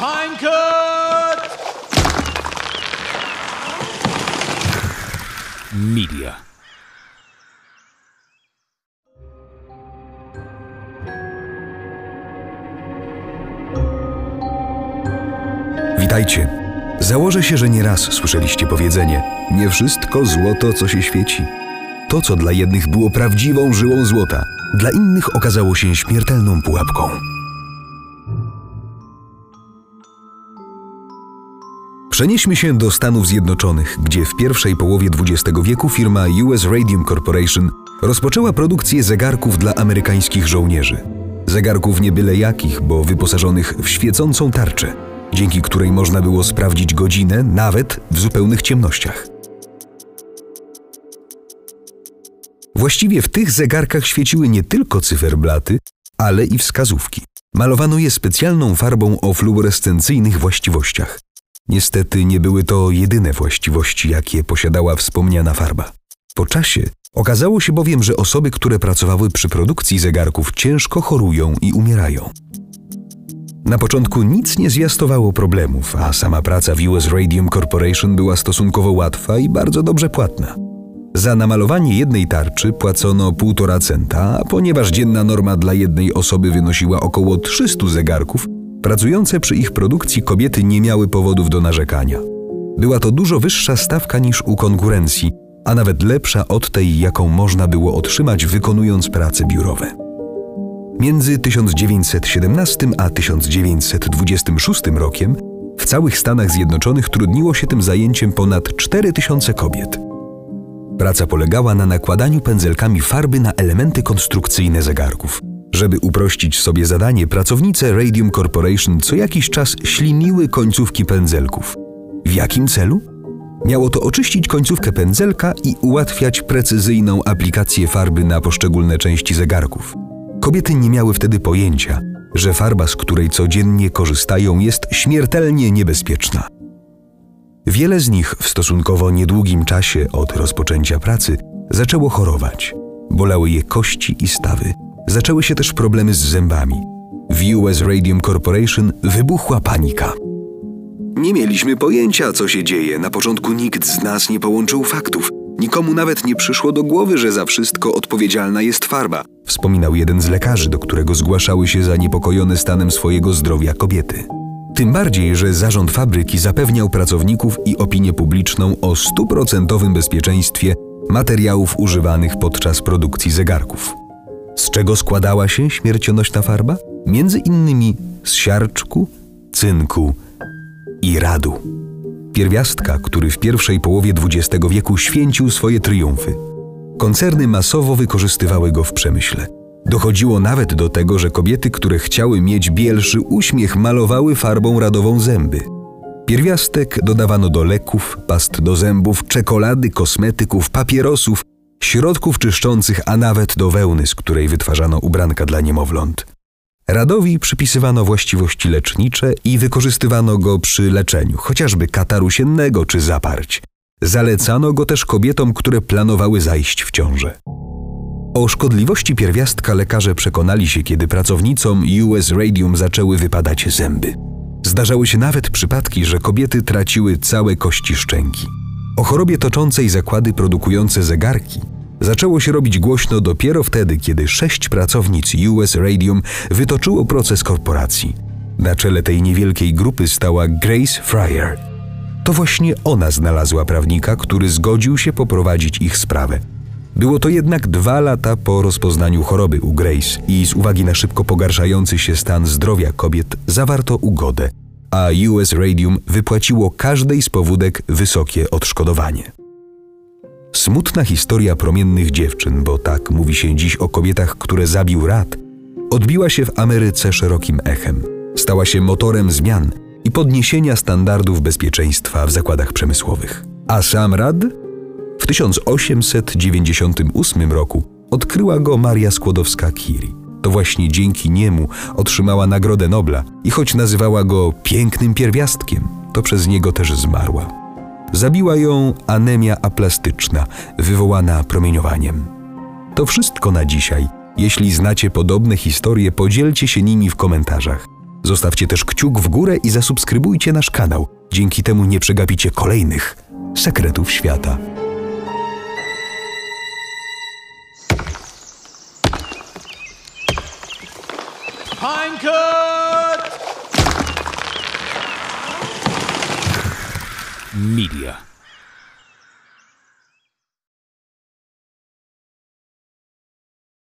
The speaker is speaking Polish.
Pinecut! Media. Witajcie. Założę się, że nieraz słyszeliście powiedzenie: Nie wszystko złoto, co się świeci. To, co dla jednych było prawdziwą żyłą złota, dla innych okazało się śmiertelną pułapką. Przenieśmy się do Stanów Zjednoczonych, gdzie w pierwszej połowie XX wieku firma US Radium Corporation rozpoczęła produkcję zegarków dla amerykańskich żołnierzy. Zegarków nie byle jakich, bo wyposażonych w świecącą tarczę, dzięki której można było sprawdzić godzinę nawet w zupełnych ciemnościach. Właściwie w tych zegarkach świeciły nie tylko cyferblaty, ale i wskazówki. Malowano je specjalną farbą o fluorescencyjnych właściwościach. Niestety nie były to jedyne właściwości, jakie posiadała wspomniana farba. Po czasie okazało się bowiem, że osoby, które pracowały przy produkcji zegarków, ciężko chorują i umierają. Na początku nic nie zwiastowało problemów, a sama praca w US Radium Corporation była stosunkowo łatwa i bardzo dobrze płatna. Za namalowanie jednej tarczy płacono 1,5 centa, a ponieważ dzienna norma dla jednej osoby wynosiła około 300 zegarków, pracujące przy ich produkcji kobiety nie miały powodów do narzekania. Była to dużo wyższa stawka niż u konkurencji, a nawet lepsza od tej, jaką można było otrzymać wykonując prace biurowe. Między 1917 a 1926 rokiem w całych Stanach Zjednoczonych trudniło się tym zajęciem ponad 4000 kobiet. Praca polegała na nakładaniu pędzelkami farby na elementy konstrukcyjne zegarków. Żeby uprościć sobie zadanie, pracownice Radium Corporation co jakiś czas śliniły końcówki pędzelków. W jakim celu? Miało to oczyścić końcówkę pędzelka i ułatwiać precyzyjną aplikację farby na poszczególne części zegarków. Kobiety nie miały wtedy pojęcia, że farba, z której codziennie korzystają, jest śmiertelnie niebezpieczna. Wiele z nich w stosunkowo niedługim czasie od rozpoczęcia pracy zaczęło chorować. Bolały je kości i stawy. Zaczęły się też problemy z zębami. W US Radium Corporation wybuchła panika. Nie mieliśmy pojęcia, co się dzieje. Na początku nikt z nas nie połączył faktów. Nikomu nawet nie przyszło do głowy, że za wszystko odpowiedzialna jest farba, wspominał jeden z lekarzy, do którego zgłaszały się zaniepokojone stanem swojego zdrowia kobiety. Tym bardziej, że zarząd fabryki zapewniał pracowników i opinię publiczną o stuprocentowym bezpieczeństwie materiałów używanych podczas produkcji zegarków. Z czego składała się śmiercionośna farba? Między innymi z siarczku, cynku i radu. Pierwiastka, który w pierwszej połowie XX wieku święcił swoje triumfy. Koncerny masowo wykorzystywały go w przemyśle. Dochodziło nawet do tego, że kobiety, które chciały mieć bielszy uśmiech, malowały farbą radową zęby. Pierwiastek dodawano do leków, past do zębów, czekolady, kosmetyków, papierosów, środków czyszczących, a nawet do wełny, z której wytwarzano ubranka dla niemowląt. Radowi przypisywano właściwości lecznicze i wykorzystywano go przy leczeniu, chociażby kataru siennego czy zaparć. Zalecano go też kobietom, które planowały zajść w ciążę. O szkodliwości pierwiastka lekarze przekonali się, kiedy pracownicom US Radium zaczęły wypadać zęby. Zdarzały się nawet przypadki, że kobiety traciły całe kości szczęki. O chorobie toczącej zakłady produkujące zegarki zaczęło się robić głośno dopiero wtedy, kiedy sześć pracownic US Radium wytoczyło proces korporacji. Na czele tej niewielkiej grupy stała Grace Fryer. To właśnie ona znalazła prawnika, który zgodził się poprowadzić ich sprawę. Było to jednak dwa lata po rozpoznaniu choroby u Grace i z uwagi na szybko pogarszający się stan zdrowia kobiet zawarto ugodę, a US Radium wypłaciło każdej z powódek wysokie odszkodowanie. Smutna historia promiennych dziewczyn, bo tak mówi się dziś o kobietach, które zabił rad, odbiła się w Ameryce szerokim echem. Stała się motorem zmian i podniesienia standardów bezpieczeństwa w zakładach przemysłowych. A sam rad w 1898 roku odkryła go Maria Skłodowska-Curie. To właśnie dzięki niemu otrzymała Nagrodę Nobla i choć nazywała go pięknym pierwiastkiem, to przez niego też zmarła. Zabiła ją anemia aplastyczna, wywołana promieniowaniem. To wszystko na dzisiaj. Jeśli znacie podobne historie, podzielcie się nimi w komentarzach. Zostawcie też kciuk w górę i zasubskrybujcie nasz kanał. Dzięki temu nie przegapicie kolejnych sekretów świata. Media.